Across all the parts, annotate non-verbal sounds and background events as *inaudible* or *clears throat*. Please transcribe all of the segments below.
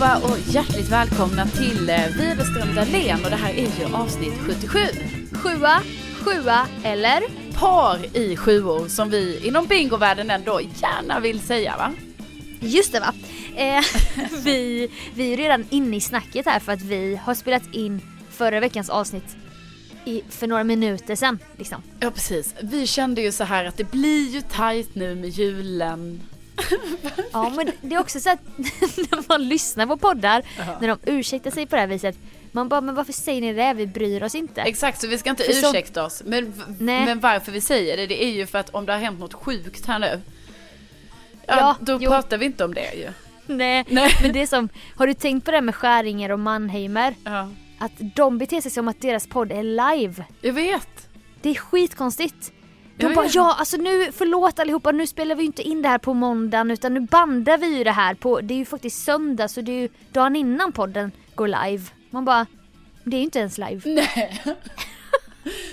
allihopa och hjärtligt välkomna till eh, Widerström Dahlén och det här är ju avsnitt 77. Sjua, sjua eller? Par i sjuor som vi inom bingovärlden ändå gärna vill säga va? Just det va. Eh, *laughs* vi, vi är redan inne i snacket här för att vi har spelat in förra veckans avsnitt i, för några minuter sedan. Liksom. Ja precis. Vi kände ju så här att det blir ju tajt nu med julen. *laughs* Ja men det är också så att *laughs* när man lyssnar på poddar, när de ursäktar sig på det här viset. Man bara, men varför säger ni det? Vi bryr oss inte. Exakt, så vi ska inte För så- ursäkta oss. Men, Nej. men varför vi säger det, det är ju för att om det har hänt något sjukt här nu. Ja, Ja, då jo. pratar vi inte om det ju. Nej. *laughs* Nej. Men det är som, har du tänkt på det här med Skäringer och Mannheimer? Ja. Att de beter sig som att deras podd är live. Jag vet. Det är skitkonstigt. De bara ja alltså nu, förlåt allihopa, nu spelar vi ju inte in det här på måndagen utan nu bandar vi ju det här på, det är ju faktiskt söndag så det är ju dagen innan podden går live. Man bara, det är ju inte ens live. Nej. *laughs*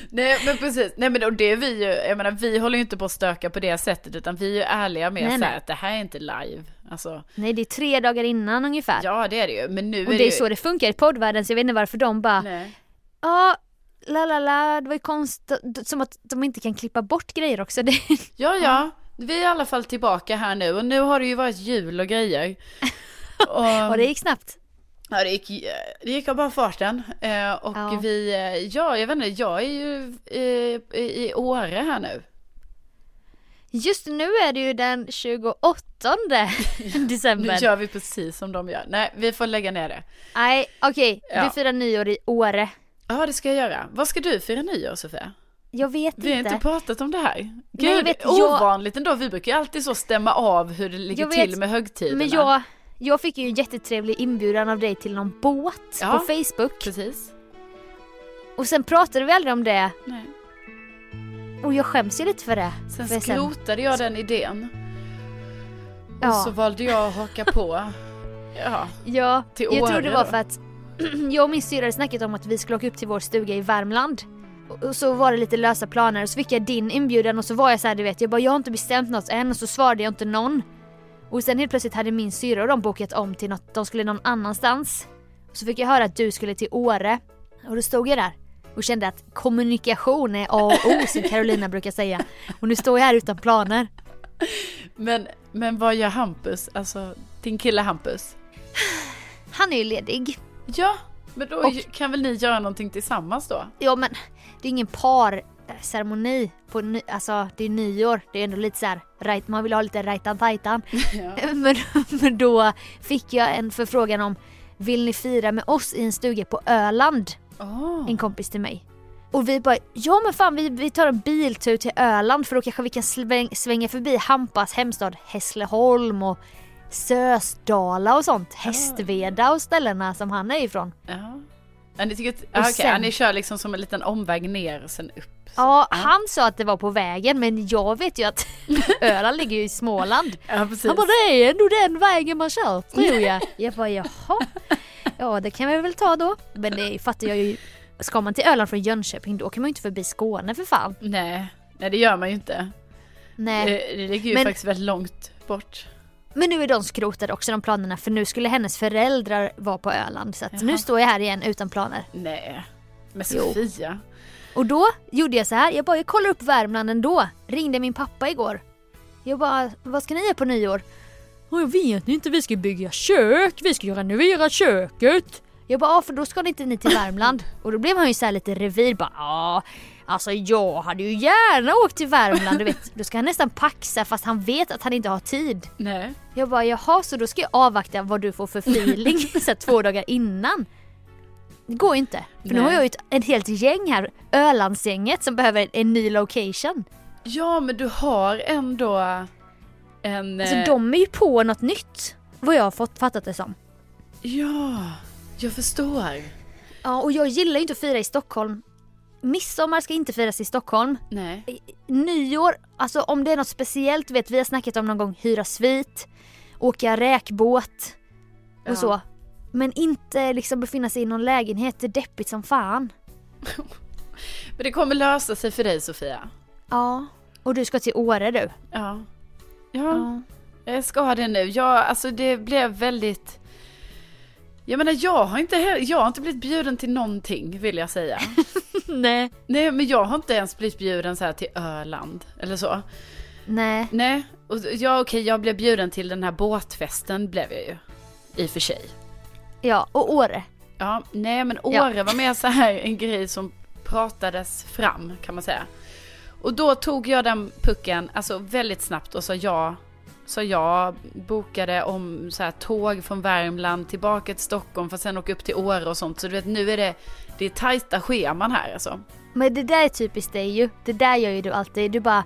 Nej men precis, nej men och det är vi ju, jag menar vi håller ju inte på att stöka på det sättet utan vi är ju ärliga med Nej, nej. att det här är inte live. Alltså, Nej det är tre dagar innan ungefär. ja det är det ju, men nu och är det är ju... så det funkar i poddvärlden så jag vet inte varför de bara, Nej. ja la la la, det var ju konstigt, som att de inte kan klippa bort grejer också. *laughs* Det, Ja ja, vi är i alla fall tillbaka här nu och nu har det ju varit jul och grejer. *laughs* Och, och det gick snabbt. Ja det gick, det gick av bara farten. Eh, och Ja. vi, eh, ja jag vet inte, jag är ju eh, i Åre här nu. Just nu är det ju den 28 *laughs* Nu december. gör vi precis som de gör. Nej, vi får lägga ner det. Nej okej, Ja. du firar nyår i Åre. Ja, det ska jag göra. Vad ska du fira nyår, Sofia? Jag vet Vi har inte. inte pratat om det här. Gud, Nej, jag vet, jag- ovanligt ändå. Vi brukar ju alltid så stämma av hur det ligger Jag vet, till med högtiderna. Men jag, jag fick ju en jättetrevlig inbjudan av dig till någon båt Ja. på Facebook. Precis. Och sen pratade vi aldrig om det. Nej. Och jag skäms ju lite för det. Sen För skrotade jag den idén. Ja. Och så valde jag att haka på. *laughs* Ja, Ja, Till jag Åre tror det var för att *clears throat* jag och min syrra hade snackat om att vi skulle åka upp till vår stuga i Värmland. Och- så var det lite lösa planer och så fick jag din inbjudan och så var jag så här, du vet, jag bara jag har inte bestämt något än och så svarade jag inte någon. Och sen helt plötsligt hade min syrra och de bokat om till något, de skulle någon annanstans. Och så fick jag höra att du skulle till Åre. Och då stod jag där och kände att kommunikation är A och O som Carolina brukar säga. Och nu står jag här utan planer. men, men vad gör Hampus? Alltså, din kille Hampus? Han är ju ledig. Ja, men då Och- kan väl ni göra någonting tillsammans då? Ja men det är ingen parceremoni på ny, alltså det är nyår. Det är ändå lite så här, right, man vill ha lite rajtan tajtan. *laughs* Ja. *laughs* men, men då fick jag en förfrågan om vill ni fira med oss i en stuga på Öland? Oh. En kompis till mig. Och vi bara, ja men fan vi, vi tar en biltur till Öland för då kanske vi kan sväng, svänga förbi Hampas hemstad Hässleholm och Sösdala och sånt. Hästveda och ställena som han är ifrån. Ja. Ja, ni, tycker att, ah, okej, sen- ja, ni kör liksom som en liten omväg ner och sen upp. Så. Ja, han sa att det var på vägen men jag vet ju att *laughs* Öland ligger ju i Småland. *laughs* ja precis. Han bara det är ändå den vägen man kör tror jag. *laughs* Jag bara jaha. Ja det kan vi väl ta då. Men det fattar jag ju. Ska man till Öland från Jönköping då kan man ju inte förbi Skåne för fan. Nej, nej det gör man ju inte. Nej. Det, det ligger ju Men- faktiskt väldigt långt bort. Men nu är de skrotade också de planerna för nu skulle hennes föräldrar vara på Öland. Så att nu står jag här igen utan planer. Nej, men Jo. Sofia. Och då gjorde jag så här. Jag bara jag kollar upp Värmland ändå. Ringde min pappa igår. Jag bara vad ska ni göra på nyår? "Ja, Jag vet inte, vi ska bygga kök, vi ska renovera köket. Jag bara, ja för då ska ni inte ni till Värmland. *laughs* Och då blev han ju så lite revir bara, ja alltså jag hade ju gärna åkt till Värmland du vet. Då ska han nästan paxa fast han vet att han inte har tid. Nej. Jag bara, jaha så då ska jag avvakta vad du får för feeling *laughs* så två dagar innan. Det går ju inte. För nu Nej. har jag ju ett, ett helt gäng här, Ölandsgänget som behöver en ny location. Ja, men du har ändå en... Alltså eh, de är ju på något nytt. Vad jag har fått fattat det som. Ja, jag förstår. Ja och jag gillar ju inte att fira i Stockholm. Midsommar ska inte firas i Stockholm. Nej. Nyår, alltså om det är något speciellt, vet vi har snackat om någon gång hyra svit, åka räkbåt och Ja. så. Men inte liksom befinna sig i någon lägenhet, det är deppigt som fan. *laughs* Men det kommer lösa sig för dig Sofia. Ja. Och du ska till Åre du. Ja. Ja, jag ska ha det nu. Ja, alltså det blev väldigt... Jag menar jag har inte, jag har inte blivit bjuden till någonting vill jag säga. *laughs* *laughs* Nej. Nej men jag har inte ens blivit bjuden så här till Öland eller så. Nej. Nej, och ja okej jag blev bjuden till den här båtfesten blev jag ju. I och för sig. Ja, och Åre. Ja, nej men Ja. Åre var mer så här en grej som pratades fram kan man säga. Och då tog jag den pucken, alltså väldigt snabbt och sa ja. Så jag bokade om så här tåg från Värmland tillbaka till Stockholm för att sen åka upp till Åre och sånt. Så du vet nu är det, det är tajta scheman här alltså. Men det där är typiskt dig ju. Det där gör ju du alltid. Du bara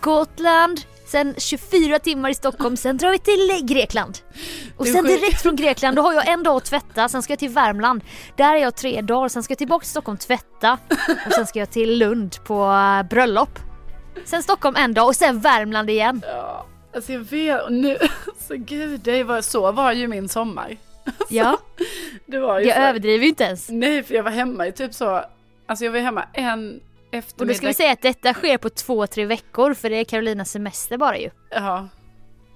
Gotland, sen 24 timmar i Stockholm, sen drar vi till Grekland. Och sen direkt från Grekland, då har jag en dag att tvätta, sen ska jag till Värmland. Där är jag tre dagar, sen ska jag tillbaka till Stockholm tvätta. Och sen ska jag till Lund på äh, bröllop. Sen Stockholm en dag och sen Värmland igen. Ja, alltså jag vet, och nu, *laughs* alltså gud, det var, så var ju min sommar. *laughs* Ja, Det var ju jag så. överdriver ju inte ens. Nej, för jag var hemma i typ så, alltså jag var hemma en Och eftermiddag. då ska vi säga att detta sker på två, tre veckor för det är Carolinas semester bara ju. Ja,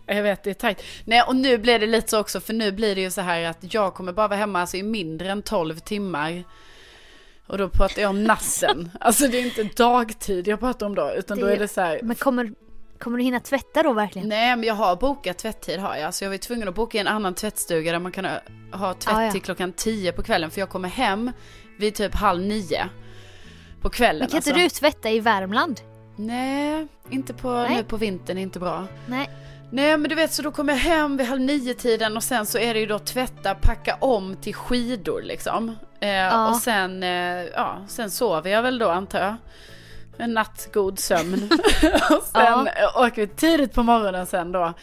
jag vet det är tajt. Nej och nu blir det lite så också för nu blir det ju så här att jag kommer bara vara hemma alltså, i mindre än 12 timmar. Och då pratar jag om nassen. *laughs* alltså det är inte dagtid jag pratar om då utan då Det- är det så här. Men kommer, kommer du hinna tvätta då verkligen? Nej men jag har bokat tvätttid har jag. Så jag var tvungen att boka i en annan tvättstuga där man kan ha- tvätt Ah, ja. till klockan 10 på kvällen. För jag kommer hem vid typ halv nio på kvällen. Men kan alltså. inte du tvätta i Värmland? Nej, inte på, Nej. nu på vintern, inte bra. Nej. Nej men du vet så då kommer jag hem vid halv nio tiden och sen så är det ju då tvätta, packa om till skidor liksom. Eh, Ja. Och sen, eh, ja, sen sover jag väl då antar jag. En natt god sömn. *laughs* och sen Ja. åker vi tidigt på morgonen sen då.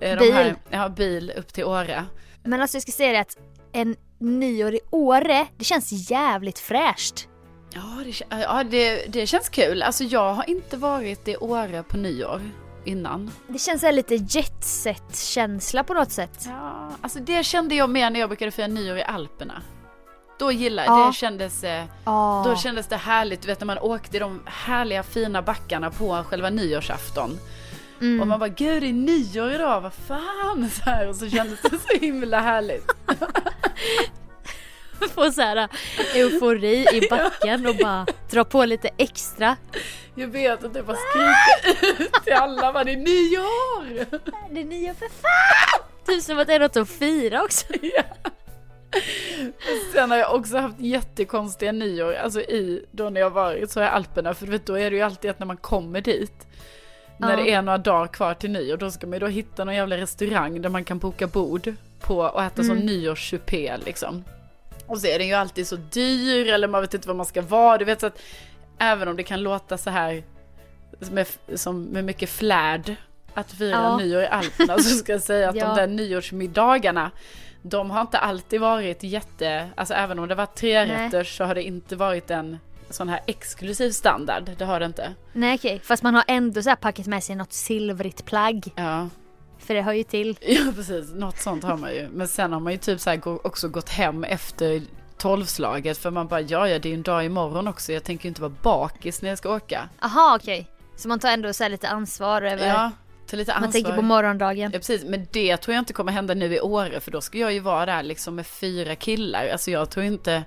Eh, Bil. De här, ja, bil upp till Åre. Men alltså jag ska säga det att en nyår i Åre, det känns jävligt fräscht. Ja, det, ja det, det känns kul. Alltså jag har inte varit i Åre på nyår innan. Det känns här lite jetset känsla på något sätt. Ja, alltså det kände jag mer när jag brukade fira nyår i Alperna. Då gillade Ja. det, kändes, eh, Ja. då kändes det härligt, du vet när man åkte i de härliga fina backarna på själva nyårsafton. mm. Och man bara, gud det är nyår idag, vad fan! *laughs* Så här, och så kändes det så himla härligt. *laughs* Få så här äh, eufori i *laughs* backen och bara dra på lite extra. Jag vet att jag bara skriker ut till alla, vad det är nyår! Det är nyår för fan! Typ som att det är något att fira också. Ja. *laughs* Sen har jag också haft jättekonstiga nyår, alltså i, då när jag varit så i Alperna, för du vet då är det ju alltid att när man kommer dit, när det är några dagar kvar till nyår, då ska man ju då hitta någon jävla restaurang där man kan boka bord på och äta sån Mm. nyårschupé liksom. Och så är den ju alltid så dyr, eller man vet inte vad man ska vara, du vet så att även om det kan låta så här med, som med mycket flärd att fira Ja. nyår i Alperna så ska jag säga att Ja. de där nyårsmiddagarna de har inte alltid varit jätte, alltså även om det var tre rätter så har det inte varit en sån här exklusiv standard, det har det inte. Nej okej, fast man har ändå så packat med sig något silvrigt plagg. Ja, För det hör ju till. *laughs* ja precis, något sånt har man ju. Men sen har man ju typ så också gått hem efter tolvslaget för man bara, ja ja det är ju en dag imorgon också, jag tänker ju inte vara bakis när jag ska åka. Aha okej. Så man tar ändå så här lite ansvar över, Ja, ta lite ansvar. man tänker på morgondagen. Ja precis, men det tror jag inte kommer hända nu i Åre för då ska jag ju vara där liksom med fyra killar. Alltså jag tror inte...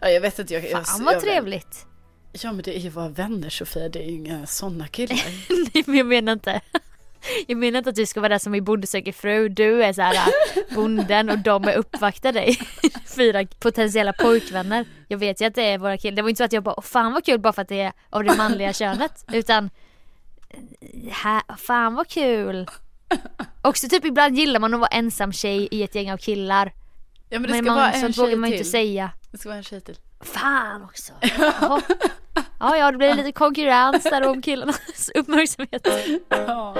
Ja, jag vet inte. Jag, jag, Fan vad jag, trevligt. Ja men det är ju våra vänner Sofia, det är ju inga sådana killar. *laughs* Nej men jag menar inte. Jag menar inte att du ska vara där som i Bonde söker fru. Du är så här äh, bonden och de är uppvaktar dig. *laughs* Fyra potentiella pojkvänner. Jag vet ju att det är våra killar. Det var inte så att jag bara, fan vad kul bara för att det är av det manliga könet. Utan, fan vad kul. Också typ ibland gillar man att vara ensam tjej i ett gäng av killar. Ja men det Men ska man, vara en vågar man ju inte till. säga. Det ska vara en tjej till. Fan också. *laughs* Jaha. Ja, ja, det blir lite konkurrens där om killarnas *laughs* uppmärksamhet. Ja.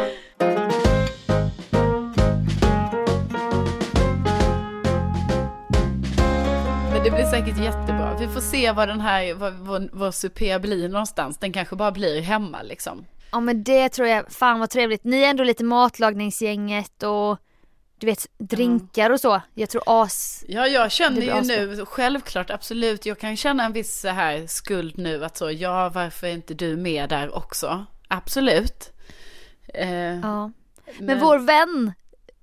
Men det blir säkert jättebra. Vi får se vad den här, vad, vad, vad supé blir någonstans. Den kanske bara blir hemma liksom. Ja men det tror jag, fan vad trevligt. Ni är ändå lite matlagningsgänget och du vet drinkar och så. Jag tror as... Ja, jag känner ju nu, självklart, absolut, jag kan känna en viss så här skuld nu att så, ja, varför är inte du med där också? Absolut. Eh, Ja. Men vår vän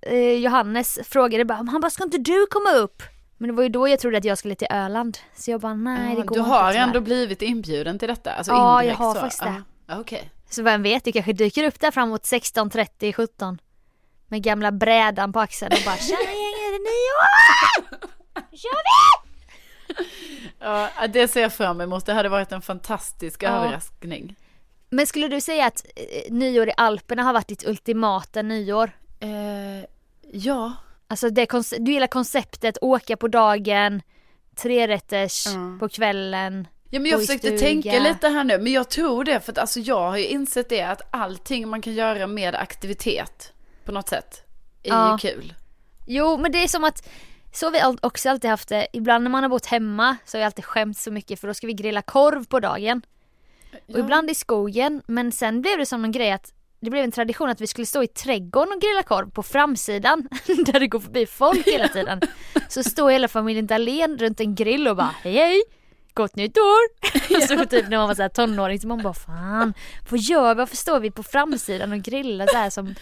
eh, Johannes frågade bara, han bara ska inte du komma upp? Men det var ju då jag trodde att jag skulle till Öland. Så jag bara nej det går du inte har tyvärr." ändå blivit inbjuden till detta? Alltså Ja, jag har så. faktiskt det. Ja, Okej. Så vem vet, du kanske dyker upp där framåt 16.30, 17. Med gamla brädan på axeln och bara tjena gänget, är det nyår? Kör vi! Ja, det ser jag fram emot. Det hade varit en fantastisk Ja. överraskning. Men skulle du säga att eh, nyår i Alperna har varit ditt ultimata nyår? Eh, ja. Alltså det, du gillar konceptet åka på dagen, trerätters Ja. på kvällen. Ja men jag försökte tänka lite här nu, men jag tror det för att alltså jag har ju insett det att allting man kan göra med aktivitet på något sätt är Ja. ju kul. Jo men det är som att så har vi också alltid haft det. Ibland när man har bott hemma så har jag alltid skämt så mycket för då ska vi grilla korv på dagen. Och ibland i skogen men sen blev det som en grej att det blev en tradition att vi skulle stå i trädgården och grilla korv på framsidan *laughs* där det går förbi folk hela tiden. *laughs* Så står hela familjen Dahlén runt en grill och bara hej hej Gott nytt år! så typ när man var så här tonåring så man bara fan vad gör vi? Varför står vi på framsidan och grillar så här som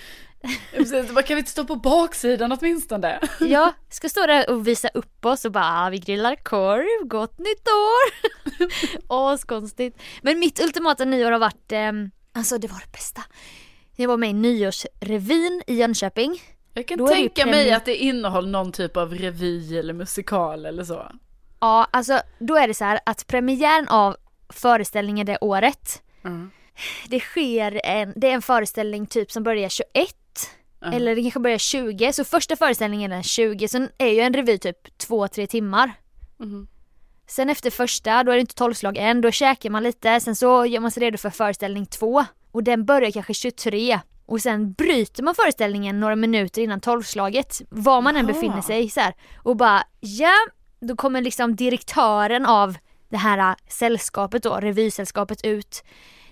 Precis, kan vi inte stå på baksidan åtminstone? *laughs* Ja, ska stå där och visa upp oss och bara ah, vi grillar korv, gott nytt år! *laughs* Askonstigt. Men mitt ultimata nyår har varit, ehm, alltså det var det bästa. Jag var med i nyårsrevyn i Jönköping. Jag kan Då tänka mig att det innehåller någon typ av revy eller musikal eller så. Ja, alltså då är det så här att premiären av föreställningen det året, Mm. det sker en, det är en föreställning typ som börjar 21 Ja. eller det kanske börjar 20, så första föreställningen är 20, sen är ju en revy typ 2-3 timmar. Mhm. Sen efter första, då är det inte tolvslag än, då käkar man lite, sen så gör man sig redo för föreställning två. Och den börjar kanske 23. Och sen bryter man föreställningen några minuter innan tolvslaget, var man än befinner sig så här. Och bara, ja, då kommer liksom direktören av det här äh, sällskapet då, revysällskapet ut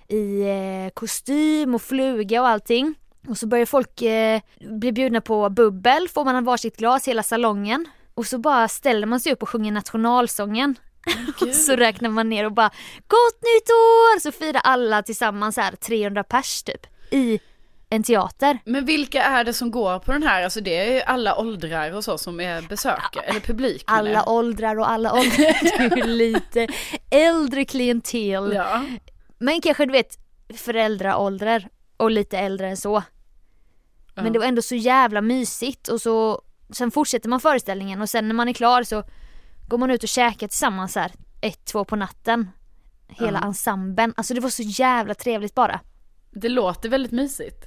i eh, kostym och fluga och allting. Och så börjar folk eh, bli bjudna på bubbel, får man varsitt glas hela salongen. Och så bara ställer man sig upp och sjunger nationalsången. Och *laughs* Gud. så räknar man ner och bara Gott nytt år! Så firar alla tillsammans här 300 pers typ. I en teater. Men vilka är det som går på den här? Alltså det är ju alla åldrar och så som är besökare, eller publik Alla jag. åldrar och alla åldrar. *laughs* Det är lite äldre klientel. Ja. Men kanske du vet föräldraåldrar och lite äldre än så. Men det var ändå så jävla mysigt och så Sen fortsätter man föreställningen och sen när man är klar så Går man ut och käkar tillsammans här ett, två på natten Hela Ja. ensemblen, alltså det var så jävla trevligt bara Det låter väldigt mysigt.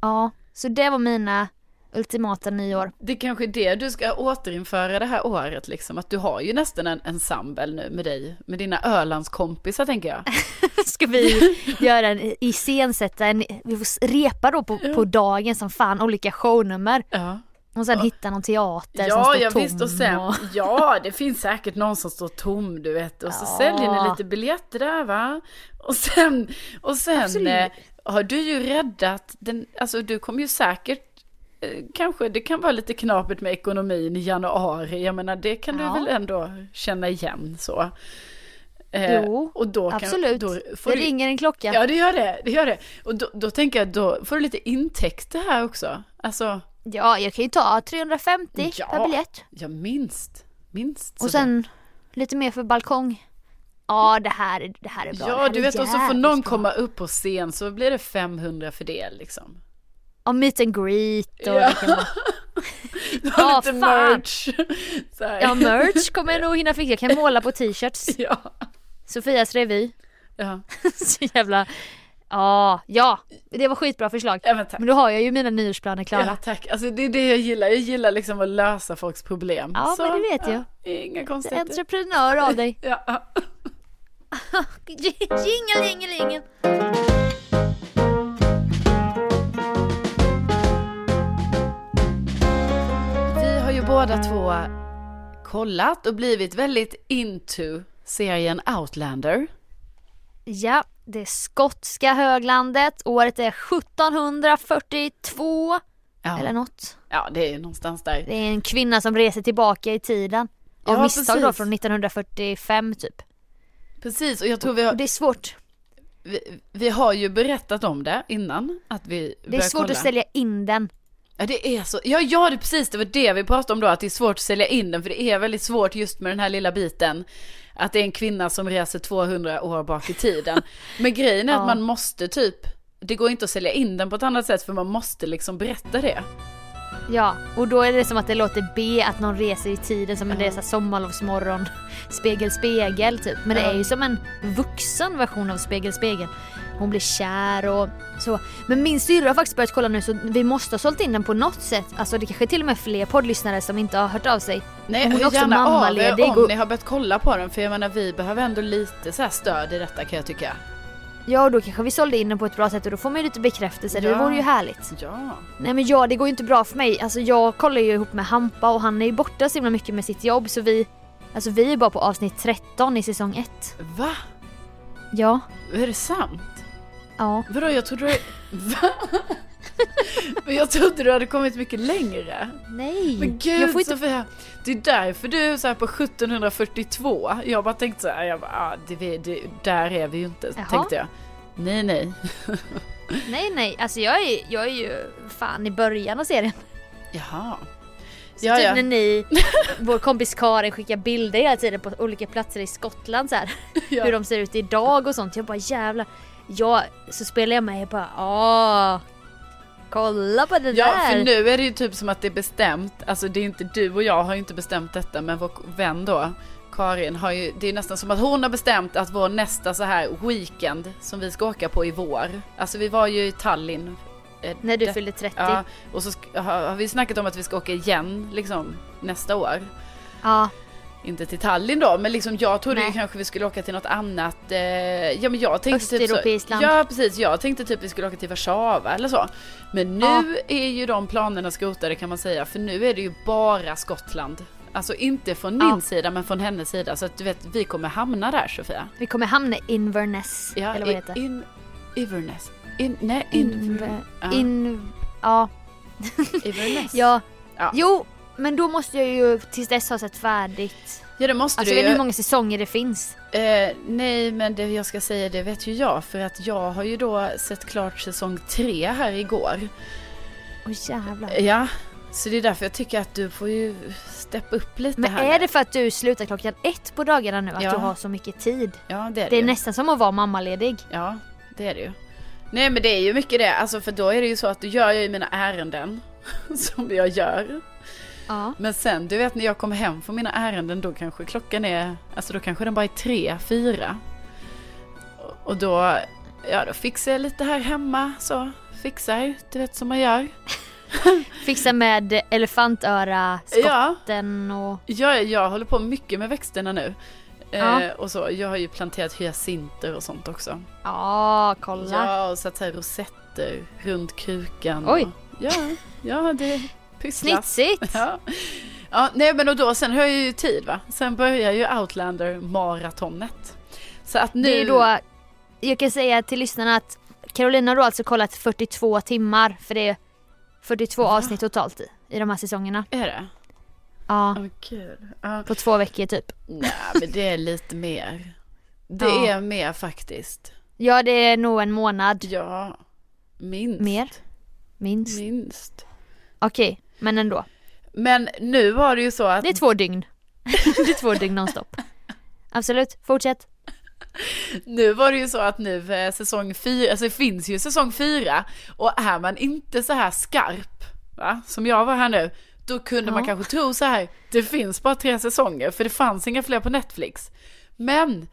Ja, så det var mina ultimata nyår Det är kanske är det du ska återinföra det här året liksom. Att du har ju nästan en ensemble nu med dig, med dina Ölandskompisar tänker jag. *laughs* Ska vi göra en, iscensätta en, vi får repa då på, på dagen som fan olika shownummer Ja, Och sen hitta någon teater som ja, står ja tom visst och sen, och... ja det finns säkert någon som står tom du vet. Och så Ja. säljer ni lite biljetter där va. Och sen, och sen eh, har du ju räddat den, alltså du kommer ju säkert eh, Kanske det kan vara lite knapert med ekonomin i januari. Jag menar det kan Ja. du väl ändå känna igen så. Eh, Jo, och då kan, Absolut, Då det ringer en klocka Ja det gör det, det gör det. Och då, då tänker jag, då får du lite intäkter här också. Alltså, Ja, jag kan ju ta 350 Ja. per biljett. ja minst, minst. Och sen lite mer för balkong. Ja, det här, är- det här är bra. Ja du vet och så får någon bra. komma upp på scen så blir det 500 för det liksom. Ja, meet and greet och Ja. *laughs* Ja, lite fan. merch. *laughs* Så. Ja, merch kommer jag nog hinna fixa. Jag kan måla på t-shirts. *laughs* Ja. Sofias revy. Ja. Så jävla... Ja, ja. Det var skitbra förslag. ja men. Men då har jag ju mina nyårsplaner klara. Ja tack, alltså det är det jag gillar, jag gillar liksom att lösa folks problem. Ja, men det vet jag. Ja, inga Så konstigheter. entreprenör av dig. Ja. *laughs* Jingel, jingel, jingel. Vi har ju båda två kollat och blivit väldigt into serien Outlander. Ja, det skotska höglandet. Året är 1742 Ja, eller något. ja det är någonstans där. Det är en kvinna som reser tillbaka i tiden. Av Ja, misstag då precis. från 1945 typ. Precis, och jag tror vi Och har, det är svårt. vi, vi har ju berättat om det innan. Att vi Det är svårt att sälja in den. Ja det är så, ja ja det precis det var det vi pratade om då att det är svårt att sälja in den för det är väldigt svårt just med den här lilla biten. Att det är en kvinna som reser 200 år bak i tiden. *laughs* Men grejen är Ja. att man måste typ, det går inte att sälja in den på ett annat sätt för man måste liksom berätta det. Ja, och då är det som att det låter B att någon reser i tiden som en Ja. resa sommarlovsmorgon. Spegel, spegel typ. Men det Ja. är ju som en vuxen version av Spegel, spegel. Hon blir kär och så. Men min syrra har faktiskt börjat kolla nu så vi måste ha sålt in den på något sätt. Alltså det kanske är till och med fler poddlyssnare som inte har hört av sig. Nej, Hon är också gärna av er mammaledig om och- ni har börjat kolla på den för jag menar vi behöver ändå lite så här stöd i detta kan jag tycka. Ja, och då kanske vi sålde in den på ett bra sätt och då får man ju lite bekräftelse. Det Ja. vore ju härligt. Ja. Nej men ja, det går ju inte bra för mig. Alltså jag kollar ju ihop med Hampa och han är ju borta så himla mycket med sitt jobb så vi Alltså vi är bara på avsnitt 13 i säsong 1. Va? Ja. Är det sant? Ja. Vadå jag trodde du... *laughs* Va? *laughs* Men jag trodde du hade kommit mycket längre. Nej. Men gud jag får inte... Sofia, det är därför du så här på 1742. Jag bara tänkte så här, jag bara, ah, det, det, där är vi ju inte, Jaha. tänkte jag. Nej, nej. *laughs* Nej nej, alltså jag är, jag är ju fan i början av serien. Jaha. Så Ja, typ ja. när ni, *laughs* vår kompis Karin skickar bilder hela tiden på olika platser i Skottland så här. Ja. Hur de ser ut idag och sånt. Jag bara jävlar. Ja, så spelar jag med och bara åh. Kolla på det Ja, där. för nu är det ju typ som att det är bestämt. Alltså det är inte du och jag har ju inte bestämt detta, men vår vän då, Karin, har ju, det är nästan som att hon har bestämt att vår nästa så här weekend som vi ska åka på i vår. Alltså vi var ju i Tallinn. eh, När du det- fyllde 30. Ja, och så har, har vi snackat om att vi ska åka igen liksom nästa år. ja. Inte till Tallinn då, men liksom jag trodde ju kanske vi skulle åka till något annat. Eh, ja men jag tänkte typ så, land. Ja precis, jag tänkte typ vi skulle åka till Warszawa eller så. Men nu Ja. är ju de planerna skrotade kan man säga, för nu är det ju bara Skottland. Alltså inte från min Ja. sida men från hennes sida. Så att du vet, vi kommer hamna där Sofia. Vi kommer hamna i Inverness. Ja, eller vad i- heter. in, Inverness. In, nej, Inver... Inver, ja, In... Ja. Inverness. *laughs* ja. Ja. Jo, men då måste jag ju tills dess ha sett färdigt. ja det måste Alltså du ju. hur många säsonger det finns? Eh, nej, men det jag ska säga det vet ju jag. För att jag har ju då sett klart säsong tre här igår. Åh jävlar. Ja, så det är därför jag tycker att du får ju steppa upp lite Men här. är det för att du slutar klockan ett på dagarna nu? Att Ja. du har så mycket tid? Ja, det är det, Det är ju. nästan som att vara mammaledig. Ja, det är det ju. Nej, men det är ju mycket det. Alltså, för då är det ju så att då gör jag ju mina ärenden. *laughs* som jag gör. Ja. Men sen, du vet när jag kommer hem från mina ärenden, då kanske klockan är, alltså då kanske den bara är tre, fyra. Och- då, ja då fixar jag lite här hemma, så. Fixar, du vet som man gör. *laughs* Fixa med elefantöra, Ja, skotten och... jag, jag håller på mycket med växterna nu. Ja. Eh, och så, jag har ju planterat hyacinter och sånt också. Ja, kolla. Ja, och satt här rosetter runt krukan. Oj. Och, ja, ja, det Snitsigt. *laughs* Ja. ja, nej men och då, sen har jag ju tid va. Sen börjar ju Outlander maratonet. Så att nu... Det är då, jag kan säga till lyssnarna att Carolina har då alltså kollat 42 timmar för det är 42 Va? avsnitt totalt i, i de här säsongerna. Är det? Ja, kul. Ja. på två veckor typ. Nej men det är lite mer. Det Ja. är mer faktiskt. Ja, det är nog en månad. Ja. Minst. Mer? Minst. Minst. Okej, men ändå. Men nu var det ju så att Det är två dygn. *laughs* det är två dygn nonstop. Absolut, fortsätt. Nu var det ju så att nu eh, säsong fyra, alltså det finns ju säsong fyra och är man inte så här skarp, va, som jag var här nu, då kunde man Ja. kanske tro så här, det finns bara tre säsonger för det fanns inga fler på Netflix. Men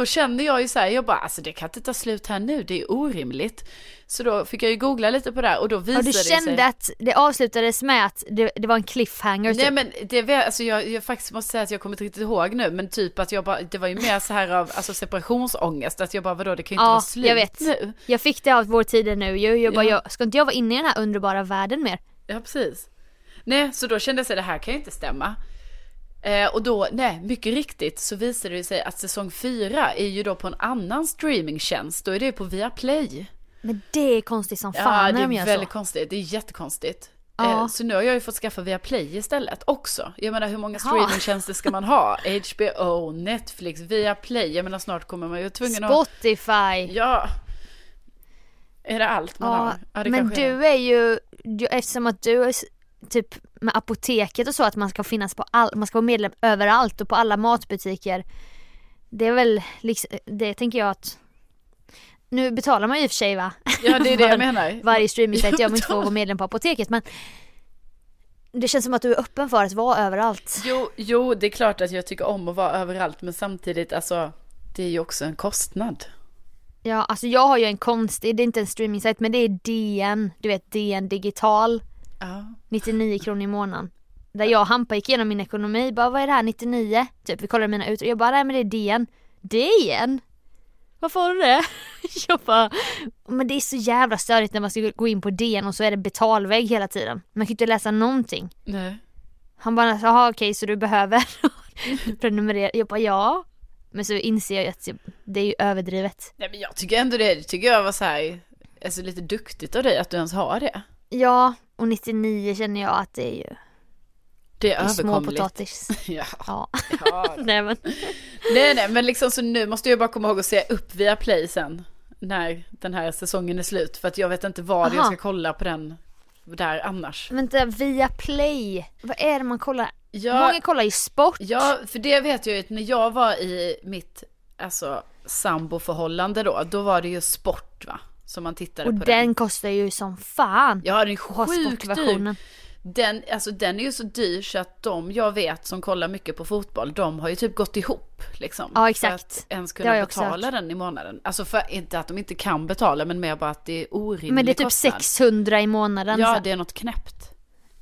då kände jag ju så här, jag bara, alltså det kan inte ta slut här nu, det är orimligt. Så då fick jag ju googla lite på det här och då visade Och du det sig. kände att det avslutades med att det, det var en cliffhanger Nej typ. men det alltså jag, jag faktiskt måste säga att jag kommer inte riktigt ihåg nu men typ att jag bara, det var ju mer så här av alltså separationsångest att jag bara vadå det kan ju inte Ja, vara slut jag vet. nu. Jag fick det av vår tid nu ju. Jag bara, Ja. jag, ska inte jag vara inne i den här underbara världen mer? Ja, precis. Nej, så då kände jag att det här kan ju inte stämma. Eh, och då, nej, mycket riktigt så visade det sig att säsong fyra är ju då på en annan streamingtjänst. Då är det på Viaplay. Men det är konstigt som Ja, fan det när de är gör väldigt så. konstigt. Det är jättekonstigt. Ja. Eh, så nu har jag ju fått skaffa Viaplay istället också. Jag menar hur många streamingtjänster ska man ha? HBO, Netflix, Viaplay. Jag menar snart kommer man ju tvungen att... Spotify. Ja. Är det allt man Ja, har? Ja, det men är det. du är ju, du, eftersom att du är typ med apoteket och så att man ska finnas på all, man ska vara medlem överallt och på alla matbutiker. Det är väl liksom, det tänker jag att nu betalar man ju i och för sig va? Ja det är det jag *laughs* menar. Varje streamingsajt gör man inte att vara medlem på apoteket men det känns som att du är öppen för att vara överallt. Jo, jo, det är klart att jag tycker om att vara överallt men samtidigt alltså det är ju också en kostnad. Ja, alltså jag har ju en konstig, det är inte en streamingsajt men det är DN, du vet DN digital, Ja. 99 kronor i månaden. Där jag och Hampa gick igenom min ekonomi, bara vad är det här 99? Typ vi kollade mina ut jag bara nej men det är DN. DN? Varför har du det? *laughs* Jag bara, men det är så jävla störigt när man ska gå in på DN och så är det betalvägg hela tiden. Man kan ju inte läsa någonting. Nej. Han bara, jaha okej så du behöver *laughs* prenumerera? Jag bara ja. Men så inser jag att det är ju överdrivet. Nej men jag tycker ändå det, det tycker jag var så här, alltså lite duktigt av dig att du ens har det. Ja, och 99 känner jag att det är ju Det det är är små överkomligt. potatis. *laughs* Ja. Ja. ja. *laughs* nej men. Nej nej men liksom så nu måste jag bara komma ihåg att se upp via play sen. När den här säsongen är slut. För att jag vet inte vad jag Aha. ska kolla på den där annars. Vänta, via play. Vad är det man kollar? Ja, Många kollar ju sport. ja för det vet jag ju att när jag var i mitt alltså, samboförhållande då. Då var det ju sport va. Som man tittade och på den kostar ju som fan. Ja den är sjukt dyr. Den, alltså, den är ju så dyr så att de jag vet som kollar mycket på fotboll, de har ju typ gått ihop. Liksom, Ja, exakt. För att ens har kunna betala den i månaden. Alltså för inte att de inte kan betala men mer bara att det är orimlig Men det är typ kostnad. 600 i månaden. Ja så. det är något knäppt.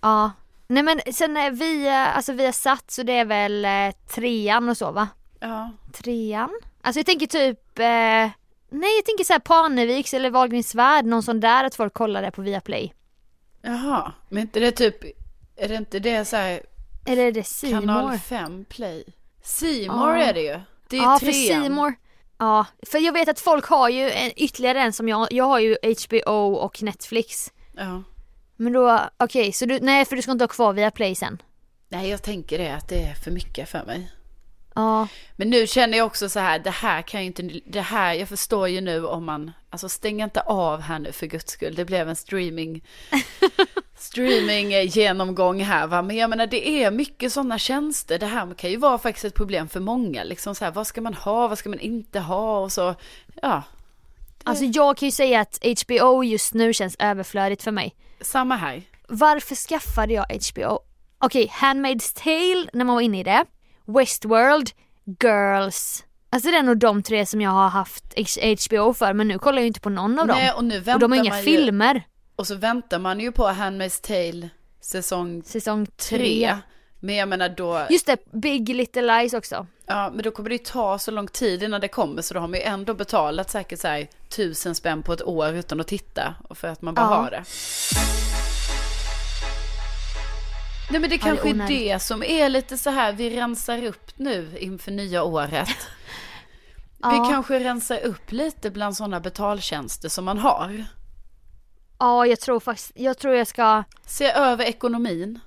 ja. Nej men sen är via, alltså via satt så det är väl eh, trean och så va? Ja. Trean? Alltså jag tänker typ, eh, nej jag tänker såhär Parneviks eller Wahlgrens värld, någon sån där att folk kollar det på Viaplay. Jaha, men inte det typ, är det inte det så här Eller är det C kanal More? 5 play? Simor är det ju. Det är Ja trean. för More. Ja, för jag vet att folk har ju en, ytterligare en som jag, jag har ju HBO och Netflix. Ja. Men då, okej så du, nej för du ska inte ha kvar Viaplay sen? Nej jag tänker det att det är för mycket för mig. Ja. Men nu känner jag också så här, det här kan ju inte, det här, jag förstår ju nu om man, alltså stäng inte av här nu för guds skull, det blev en streaming, *laughs* streaming eh, genomgång här va, men jag menar det är mycket sådana tjänster, det här kan ju vara faktiskt ett problem för många, liksom så här, vad ska man ha, vad ska man inte ha och så, ja, Alltså jag kan ju säga att HBO just nu känns överflödigt för mig. samma här. Varför skaffade jag HBO? Okej, Handmaid's Tale när man var inne i det. Westworld, Girls. Alltså det är nog de tre som jag har haft HBO för men nu kollar jag ju inte på någon av dem. Nej, och nu och väntar de har inga ju, filmer. och så väntar man ju på Handmaid's Tale säsong Säsong tre. tre. Men jag menar då, Just det, Big Little Lies också. Ja, men då kommer det ju ta så lång tid innan det kommer så då har man ju ändå betalat säkert så här tusen spänn på ett år utan att titta och för att man bara Ja. har det. Nej men det kanske är det som är lite så här, vi rensar upp nu inför nya året. *laughs* Ja. Vi kanske rensar upp lite bland sådana betaltjänster som man har. Ja, jag tror faktiskt, jag tror jag ska, Se över ekonomin.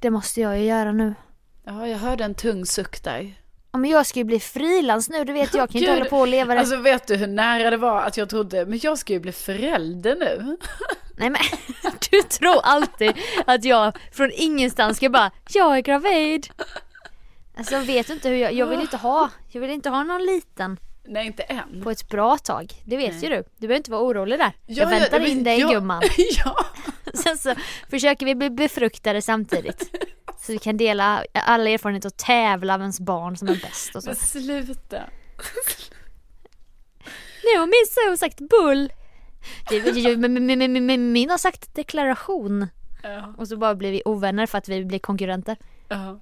det måste jag ju göra nu. Ja, jag hörde en tung suck där. Ja men jag ska ju bli frilans nu, du vet jag kan ju inte Gud, hålla på och leva det. Alltså vet du hur nära det var att jag trodde, men jag ska ju bli förälder nu. *laughs* Nej men *laughs* du tror alltid att jag från ingenstans ska bara, jag är gravid. Alltså vet du inte hur jag, jag vill inte ha, jag vill inte ha någon liten Nej, inte än. på ett bra tag. Det vet Nej. ju du. Du behöver inte vara orolig där. Ja, jag väntar ja, in dig ja, gumman. *laughs* ja. *laughs* Sen så försöker vi bli befruktade samtidigt. Så vi kan dela alla erfarenheter och tävla vems barn som är bäst och så. Men sluta. Nu har min son sagt bull. Det- det- Min har sagt deklaration. Ja, Och så bara blir vi ovänner för att vi blir konkurrenter. ja.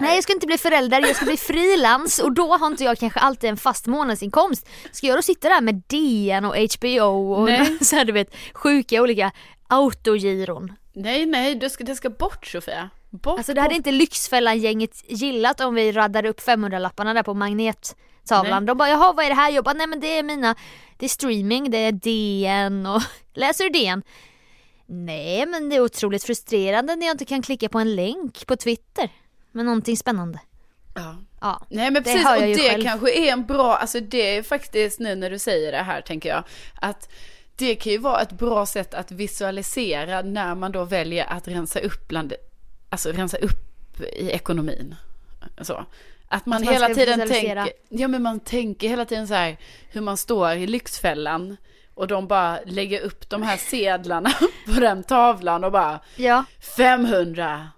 Nej jag ska inte bli förälder, jag ska bli frilans och då har inte jag kanske alltid en fast månadsinkomst. Ska jag då sitta där med DN och HBO och Nej. *laughs* så här, du vet sjuka olika autogiron. Nej, nej, du ska, det ska bort Sofia. Bort, Alltså det hade bort. inte Lyxfällan-gänget gillat om vi raddade upp 500-lapparna där på magnettavlan. Nej. De bara jaha vad är det här? Jag bara nej men det är mina, det är streaming, det är DN och *laughs* läser du DN? Nej men det är otroligt frustrerande när jag inte kan klicka på en länk på Twitter med någonting spännande. Ja. Ja. Nej men Det precis, hör och det själv. kanske är en bra, alltså det är faktiskt nu när du säger det här tänker jag, att det kan ju vara ett bra sätt att visualisera när man då väljer att rensa upp bland, alltså rensa upp i ekonomin. Så. Att man, Att man hela tiden tänker, ja men man tänker hela tiden så här hur man står i Lyxfällan och de bara lägger upp de här sedlarna *laughs* på den tavlan och bara Ja. 500,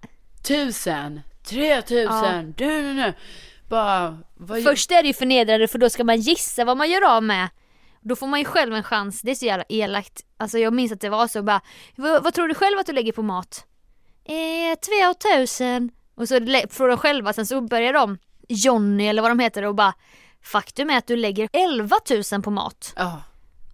1000, 3000, du, du, du. Bara, vad Först är det ju förnedrande för då ska man gissa vad man gör av med. Då får man ju själv en chans, det är så jävla elakt. Alltså jag minns att det var så bara, vad, vad tror du själv att du lägger på mat? Eh, 2000. Och så får de själva, sen så börjar de, Johnny eller vad de heter och bara, faktum är att du lägger 11 000 på mat. Ja,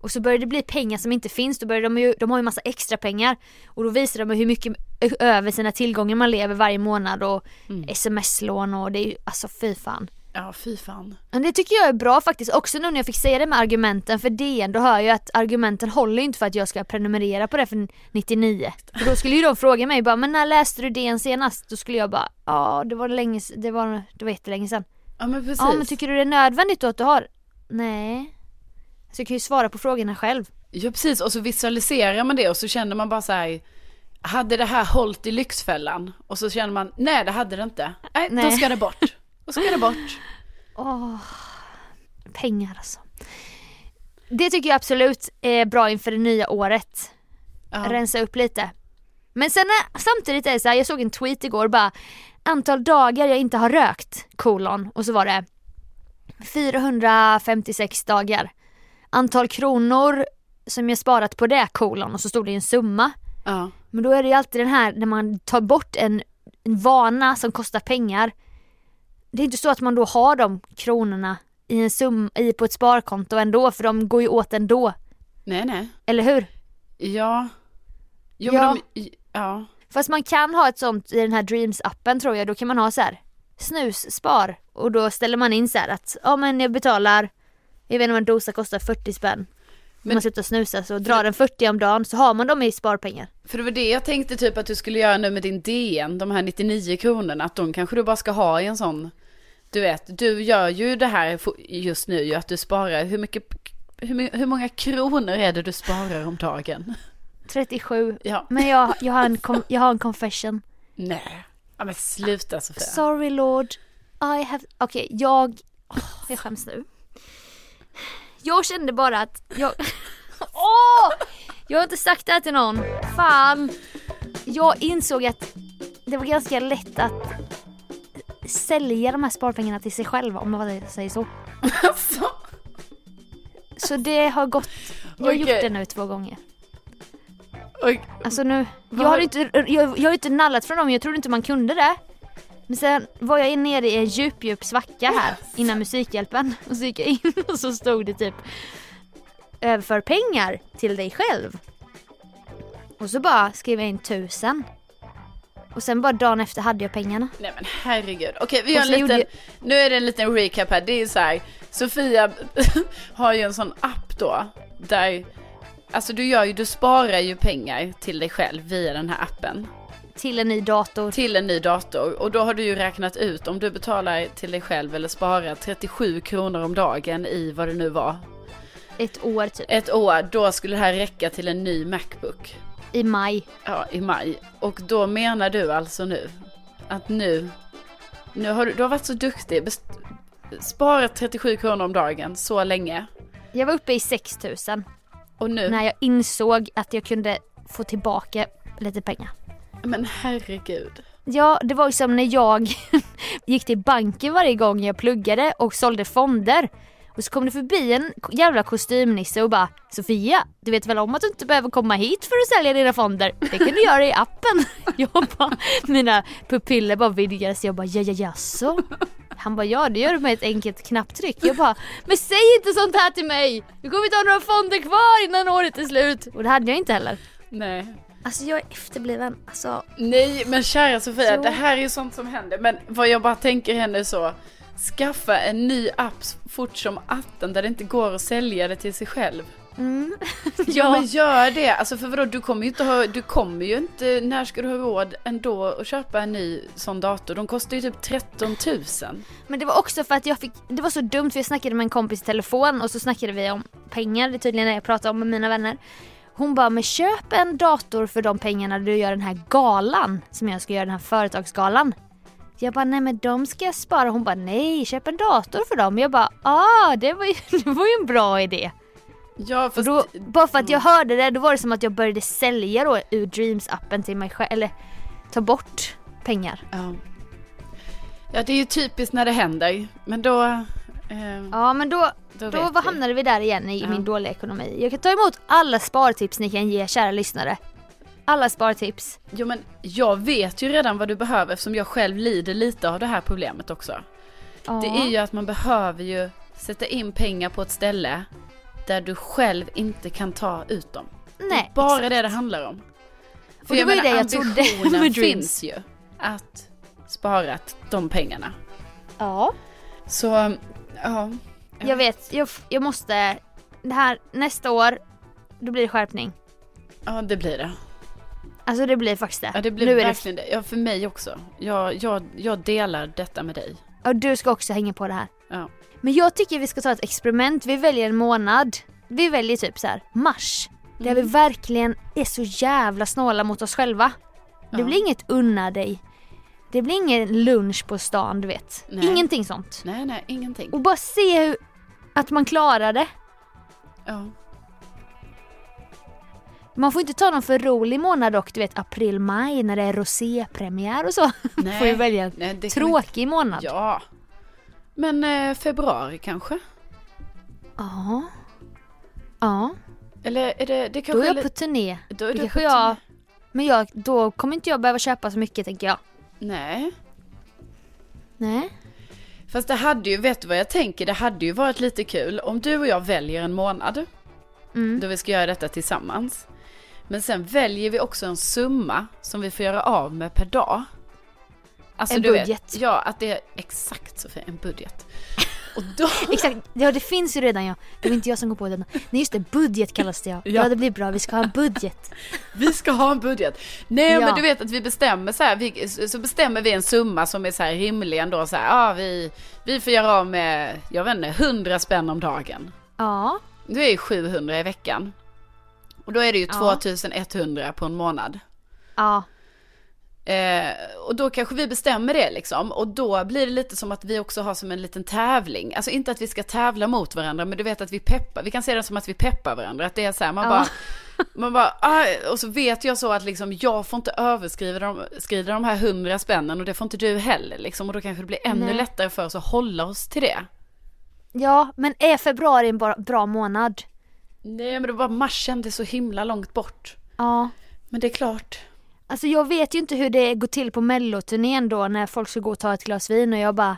Och så börjar det bli pengar som inte finns, då börjar de ju, de har ju massa extra pengar. Och då visar de hur mycket över sina tillgångar man lever varje månad och sms-lån och det är ju, alltså fy fan. Ja fy fan. Men det tycker jag är bra faktiskt, också nu när jag fick säga det med argumenten för DN, då hör jag att argumenten håller inte för att jag ska prenumerera på det för 99. För då skulle ju de fråga mig bara, men när läste du DN senast? Då skulle jag bara, ja det var länge, det var, det var jättelänge sedan. Ja men precis. Ja men tycker du det är nödvändigt då att du har? Nej. Så jag kan ju svara på frågorna själv. Ja precis, och så visualiserar man det och så känner man bara så här, hade det här hållit i Lyxfällan? Och så känner man, nej det hade det inte. Nej, då Nej. ska det bort. *laughs* Då ska det bort. Åh, pengar alltså. Det tycker jag absolut är bra inför det nya året. Ja. Rensa upp lite. Men sen är, samtidigt är det så här, jag såg en tweet igår bara antal dagar jag inte har rökt, kolon. Och så var det 456 dagar. Antal kronor som jag sparat på det, kolon. Och så stod det en summa. Ja. Men då är det ju alltid den här när man tar bort en, en vana som kostar pengar. Det är inte så att man då har de kronorna i en sum, i på ett sparkonto ändå för de går ju åt ändå. Nej nej. Eller hur? Ja. Jo, Ja. De, ja. Fast man kan ha ett sånt i den här Dreams-appen tror jag. Då kan man ha så här snus, spar. Och då ställer man in så här att ja men jag betalar, jag vet inte om en dosa kostar 40 spänn. Men, man slutar snusa så drar den 40 om dagen så har man dem i sparpengar. För det var det jag tänkte typ att du skulle göra nu med din DN, de här 99 kronorna, att de kanske du bara ska ha i en sån, du vet, du gör ju det här just nu ju att du sparar, hur mycket, hur, hur många kronor är det du sparar om dagen? 37. Ja, Men jag, jag, har, en *laughs* jag har en confession. nej, ja men sluta Sofia. Sorry Lord, I have... Okej, jag... Åh, jag skäms nu. Jag kände bara att jag... *laughs* Åh! Jag har inte sagt det här till någon. Fan. Jag insåg att det var ganska lätt att sälja de här sparpengarna till sig själv om man säger så. Alltså, Så det har gått... Jag har gjort Okej. det nu två gånger. oj, Alltså nu, jag har- inte, jag, jag har inte nallat från dem, jag trodde inte man kunde det. Men sen var jag nere i en djup, djup svacka här innan Musikhjälpen *laughs* och så gick jag in *laughs* och så stod det typ överför pengar till dig själv. Och så bara skrev jag in tusen. Och sen bara dagen efter hade jag pengarna. nej men herregud. Okej, vi gör en liten, nu är det en liten recap här, det är så här, Sofia *laughs* har ju en sån app då, där, alltså du gör ju, du sparar ju pengar till dig själv via den här appen. Till en ny dator. till en ny dator och då har du ju räknat ut om du betalar till dig själv eller sparar 37 kronor om dagen i vad det nu var Ett år typ. ett år då skulle det här räcka till en ny Macbook I maj. ja, i maj och då menar du alltså nu att nu nu har du, du har varit så duktig best, sparat 37 kronor om dagen så länge Jag var uppe i 6000 och nu när jag insåg att jag kunde få tillbaka lite pengar. Men herregud Ja, det var ju som när jag *laughs* gick till banken varje gång jag pluggade och sålde fonder. Och så kom det förbi en jävla kostymnisse och bara Sofia, du vet väl om att du inte behöver komma hit för att sälja dina fonder? Det kan du göra i appen. *laughs* Jag bara, mina pupiller bara vidgades. Jag bara ja, ja, jaså? Han bara ja, det gör du med ett enkelt knapptryck. Jag bara, men säg inte sånt här till mig! Du kommer inte ha några fonder kvar innan året är slut. Och det hade jag inte heller. nej Alltså jag är efterbliven. Alltså, Nej men kära Sofia, Jo. det här är ju sånt som händer. Men vad jag bara tänker henne så, skaffa en ny app fort som atten där det inte går att sälja det till sig själv. Mm. *laughs* Ja men gör det, alltså för vadå, du kommer ju inte ha, du kommer ju inte, när ska du ha råd ändå att köpa en ny sån dator? De kostar ju typ 13 000. Men det var också för att jag fick, det var så dumt för jag snackade med en kompis i telefon och så snackade vi om pengar, det är tydligen det jag pratar om med mina vänner. Hon bara, men köp en dator för de pengarna du gör den här galan som jag ska göra, den här företagsgalan. Jag bara, nej men de ska jag spara. Hon bara, nej köp en dator för dem. Jag bara, ah det var ju, *laughs* det var ju en bra idé. Ja fast, då, bara för att jag hörde det, då var det som att jag började sälja då ur Dreams-appen till mig själv, eller ta bort pengar. ja. ja det är ju typiskt när det händer, men då, Ja men då, då, då vi. hamnade vi där igen i Ja. min dåliga ekonomi. Jag kan ta emot alla spartips ni kan ge kära lyssnare. Alla spartips. Jo men jag vet ju redan vad du behöver eftersom jag själv lider lite av det här problemet också. Ja. Det är ju att man behöver ju sätta in pengar på ett ställe där du själv inte kan ta ut dem. Nej, bara exakt. det det handlar om. Och *laughs* det var ju det jag trodde ambitionen med finns ju att spara de pengarna. Ja. Så, ja. Jag vet, jag, jag måste, det här nästa år, då blir det skärpning. Ja det blir det. Alltså det blir faktiskt det. Ja det blir nu verkligen det. Ja för mig också. Jag, jag, jag delar detta med dig. och du ska också hänga på det här. Ja. Men jag tycker vi ska ta ett experiment, vi väljer en månad. Vi väljer typ så här mars. Där vi verkligen är så jävla snåla mot oss själva. Det Ja. blir inget unna dig. Det blir ingen lunch på stan du vet. Nej. Ingenting sånt. Nej nej ingenting. Och bara se hur, att man klarar det. Ja. Man får inte ta någon för rolig månad dock, du vet april, maj när det är rosépremiär och så. Nej. *laughs* får ju välja en Nej, det tråkig månad. inte- Ja. Men eh, februari kanske? Ja. Ja. Eller är det, det Då kanske är jag på turné. då är du på jag... turné. Men jag, då kommer inte jag behöva köpa så mycket tänker jag. Nej. Nej. Fast det hade ju, vet du vad jag tänker? Det hade ju varit lite kul om du och jag väljer en månad. Mm. Då vi ska göra detta tillsammans. Men sen väljer vi också en summa som vi får göra av med per dag. Alltså En du budget. Vet, ja, att det är exakt Sofia, en budget. Och då, *laughs* Exakt, ja det finns ju redan ja. Det var inte jag som kom på det. Nej just det, budget kallas det ja. Ja. Ja, det blir bra, vi ska ha en budget. vi ska ha en budget. Nej Ja. men du vet att vi bestämmer så här, vi, så bestämmer vi en summa som är så här rimlig ändå så här, ja vi, vi får göra av med, jag vet inte, 100 spänn om dagen. Ja. Det är ju 700 i veckan. Och då är det ju Ja. 2100 på en månad. Ja. Eh, och då kanske vi bestämmer det liksom. Och då blir det lite som att vi också har som en liten tävling. Alltså inte att vi ska tävla mot varandra, men du vet att vi peppar. Vi kan se det som att vi peppar varandra. Att det är så här, man Ja. bara, *laughs* man bara, ah, och så vet jag så att liksom jag får inte överskrida de, skrida de här hundra spännen och det får inte du heller liksom. Och då kanske det blir ännu Nej. lättare för oss att hålla oss till det. Ja, men är februari en bra, bra månad? Nej men det var mars kändes så himla långt bort. Ja. Men det är klart. Alltså jag vet ju inte hur det går till på melloturnén då när folk ska gå och ta ett glas vin och jag bara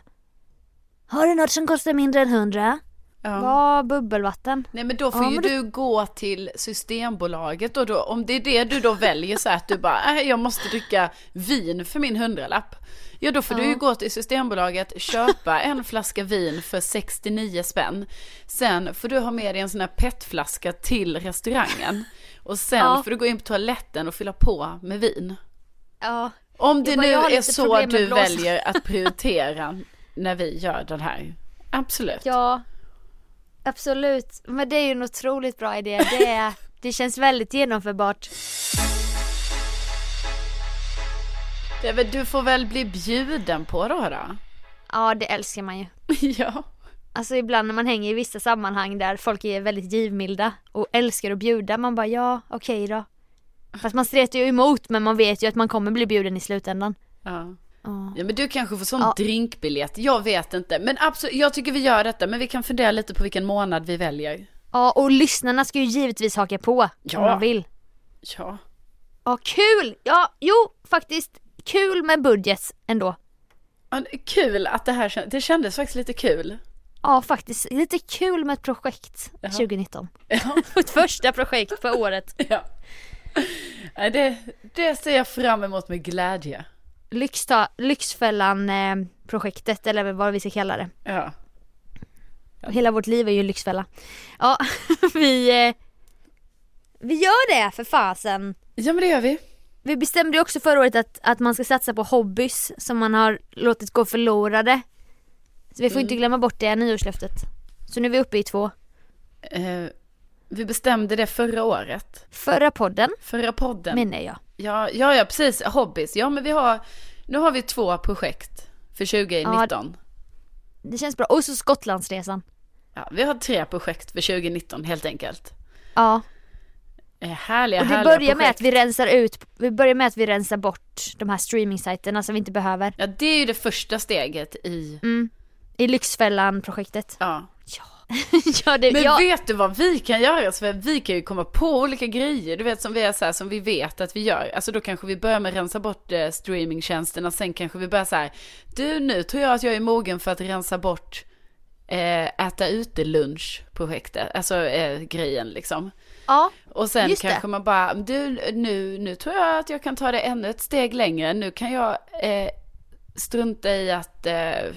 Har du något som kostar mindre än 100? Ja. Ja, bubbelvatten. Nej men då får Ja, ju men du gå till Systembolaget och då, om det är det du då väljer så att du bara, äh, jag måste dricka vin för min hundralapp. Ja då får du ju Ja. gå till Systembolaget, köpa en flaska vin för 69 spänn. Sen får du ha med dig en sån här petflaska till restaurangen. Och sen Ja. får du gå in på toaletten och fylla på med vin. Ja. Om det bara, nu är så du väljer att *laughs* prioritera när vi gör den här. Absolut. Ja. Absolut. Men det är ju en otroligt bra idé. Det, är, *laughs* det känns väldigt genomförbart. Du får väl bli bjuden på då då? Ja, det älskar man ju. *laughs* ja. Alltså ibland när man hänger i vissa sammanhang där folk är väldigt givmilda och älskar att bjuda, man bara ja, okej då. Fast man stretar ju emot men man vet ju att man kommer bli bjuden i slutändan. Ja. Ja. ja men du kanske får sån Ja. drinkbiljett, jag vet inte. Men absolut, jag tycker vi gör detta, men vi kan fundera lite på vilken månad vi väljer. Ja, och lyssnarna ska ju givetvis haka på Ja. om de vill. Ja. Ja, kul! Ja, jo, faktiskt kul med budget ändå. Ja, Kul att det här det kändes faktiskt lite kul. Ja, faktiskt lite kul med ett projekt Jaha. 2019. Ja. *laughs* Ett första projekt för året. *laughs* ja. Det, det ser jag fram emot med glädje. Lyxta, Lyxfällan-projektet, eller vad vi ska kalla det. Ja. Hela vårt liv är ju lyxfälla. Ja, *laughs* vi, eh, vi gör det för fasen. Ja men det gör vi. Vi bestämde ju också förra året att, att man ska satsa på hobbys som man har låtit gå förlorade. Så vi får Mm. inte glömma bort det nyårslöftet. Så nu är vi uppe i två. Eh, vi bestämde det förra året. Förra podden Förra podden. menar jag. Ja, ja, ja, precis. Hobbys. Ja, men vi har, nu har vi två projekt för 2019. Det känns bra. Och så Skottlandsresan. Ja, vi har tre projekt för 2019 helt enkelt. Ja. Eh, härliga, Och det härliga börjar med projekt. att vi rensar ut, vi börjar med att vi rensar bort de här streamingsajterna som vi inte behöver. Ja, det är ju det första steget i, Mm. I Lyxfällan-projektet. ja. *laughs* ja, det, Men ja, vet du vad vi kan göra? Så vi kan ju komma på olika grejer, du vet som vi är så här, som vi vet att vi gör. Alltså då kanske vi börjar med att rensa bort eh, streamingtjänsterna, sen kanske vi börjar så här, du nu tror jag att jag är mogen för att rensa bort eh, äta ute lunch-projektet, alltså eh, grejen liksom. ja, Och sen Just det. kanske man bara, du nu, nu tror jag att jag kan ta det ännu ett steg längre. Nu kan jag eh, strunta i att eh,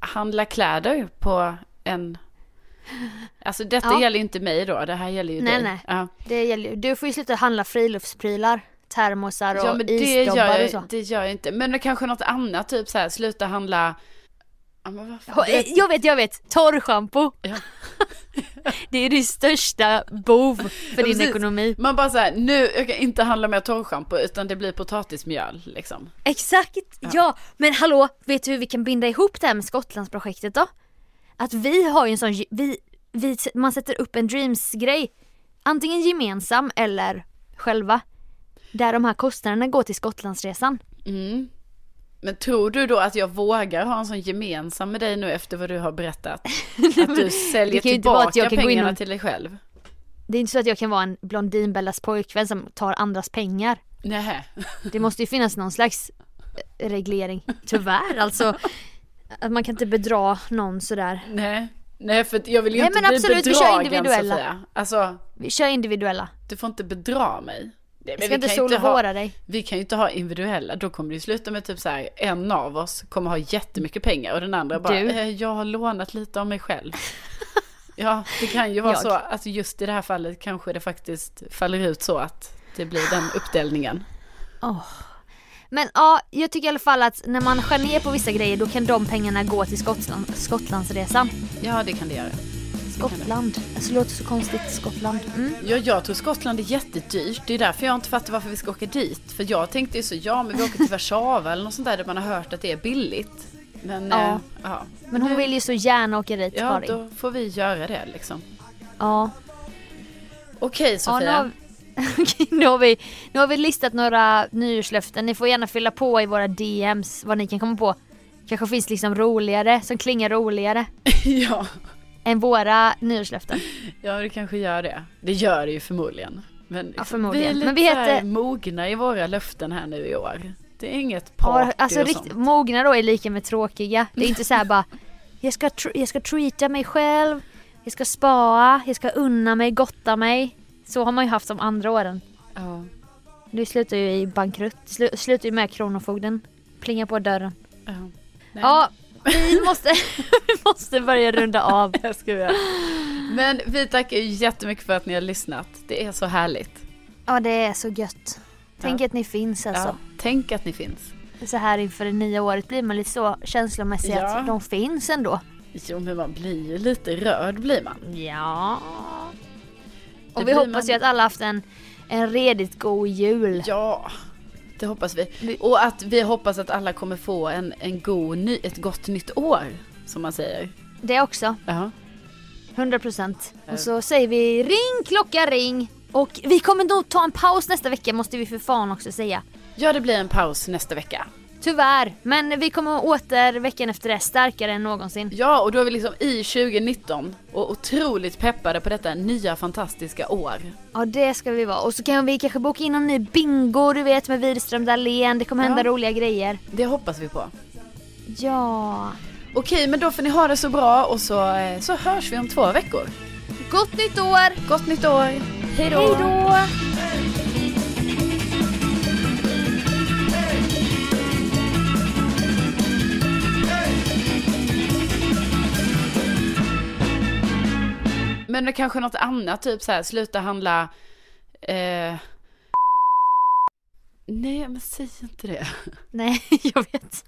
handla kläder på en... Alltså detta Ja. gäller inte mig då, det här gäller ju Nej, dig. nej. Ja. det gäller. Du får ju sluta handla friluftsprylar. Termosar och ja men det gör, och så. jag, det gör jag inte. Men det kanske något annat, typ så här, sluta handla... Ja, men vad eh, Jag vet, jag vet. Torrschampo. Ja. *laughs* det är din största bov för Ja, din ekonomi. Man bara så här, nu, jag kan inte handla mer torrschampo utan det blir potatismjöl liksom. Exakt, ja. Men hallå, vet du hur vi kan binda ihop det här med Skottlandsprojektet då? Att vi har ju en sån, vi, vi, man sätter upp en Dreams-grej. Antingen gemensam eller själva. Där de här kostnaderna går till Skottlandsresan. Mm. Men tror du då att jag vågar ha en sån gemensam med dig nu efter vad du har berättat? *laughs* Att du säljer tillbaka pengarna och- till dig själv? Det är inte så att jag kan vara en Blondinbellas pojkvän som tar andras pengar. Nej. Det måste ju finnas någon slags eh, reglering. Tyvärr alltså. Att man kan inte bedra någon sådär. Nej. Nej för jag vill ju Nej, inte men bli absolut, vi kör bedragen individuella. Sofia. Alltså, Vi kör individuella. du får inte bedra mig. Nej, Vi ska inte kan ju sol och ha, våra dig. vi kan ju inte ha individuella, då kommer det ju sluta med typ så här, en av oss kommer ha jättemycket pengar och den andra bara, Du. eh, jag har lånat lite av mig själv. ja, det kan ju vara Jag. så, alltså just i det här fallet kanske det faktiskt faller ut så att det blir den uppdelningen. Men ja, jag tycker i alla fall att när man skär ner på vissa grejer då kan de pengarna gå till Skottland, Skottlandsresan. Ja, det kan det göra. Skottland. Alltså det låter så konstigt, Skottland. Mm. Ja, jag tror Skottland är jättedyrt. Det är därför jag inte fattar varför vi ska åka dit. För jag tänkte ju så, ja men vi åker till Warszawa eller något sånt där där man har hört att det är billigt. Men Ja. ja, ja. Men hon Nu- vill ju så gärna åka dit Ja, Karin. då får vi göra det liksom. Ja. Okej ja Sofia. nu, har vi, *laughs* Okej, nu, har vi, nu har vi listat några nyårslöften. Ni får gärna fylla på i våra DMs vad ni kan komma på. Kanske finns liksom roligare, som klingar roligare *laughs* ja. Än våra nyårslöften. ja, det kanske gör det. Det gör det ju förmodligen. Men liksom, förmodligen. vi är lite Men vi heter- mogna i våra löften här nu i år. Det är inget party Ja, alltså och riktigt, sånt. mogna då är lika med tråkiga. Det är inte så här bara *laughs* jag ska, jag ska treata mig själv, jag ska spara, jag ska unna mig, gotta mig. Så har man ju haft de andra åren. Ja. Det slutar ju i bankrutt. Slu- slutar ju med Kronofogden. Plingar på dörren. Ja. Nej. Ja, vi måste, *laughs* vi måste börja runda av. Jag skojar. Men vi tackar jättemycket för att ni har lyssnat. Det är så härligt. Ja, det är så gött. Tänk Ja. att ni finns alltså. Ja, tänk att ni finns. Så här inför det nya året blir man lite så känslomässig Ja. att de finns ändå. Jo, men man blir ju lite rörd blir man. Ja. Det Och vi hoppas man. ju att alla haft en, en redigt god jul. Ja, det hoppas vi. Och att vi hoppas att alla kommer få en, en god ny, ett gott nytt år, som man säger. Det också. Ja. 100%. Ja. Och så säger vi ring klocka ring. Och vi kommer nog ta en paus nästa vecka måste vi för fan också säga. Ja, det blir en paus nästa vecka. Tyvärr, men vi kommer åter veckan efter det starkare än någonsin. Ja, och då är vi liksom i 2019 och otroligt peppade på detta nya fantastiska år. Ja det ska vi vara. Och så kan vi kanske boka in en ny bingo du vet med Widerström Dahlén. Det kommer hända Ja. roliga grejer. Det hoppas vi på. Ja. Okej, men då får ni ha det så bra och så, eh, så hörs vi om två veckor. Gott nytt år! Gott nytt år! Hej då! Men det kanske något annat, typ så här, sluta handla... Eh... Nej, men säg inte det. Nej, *laughs* jag vet.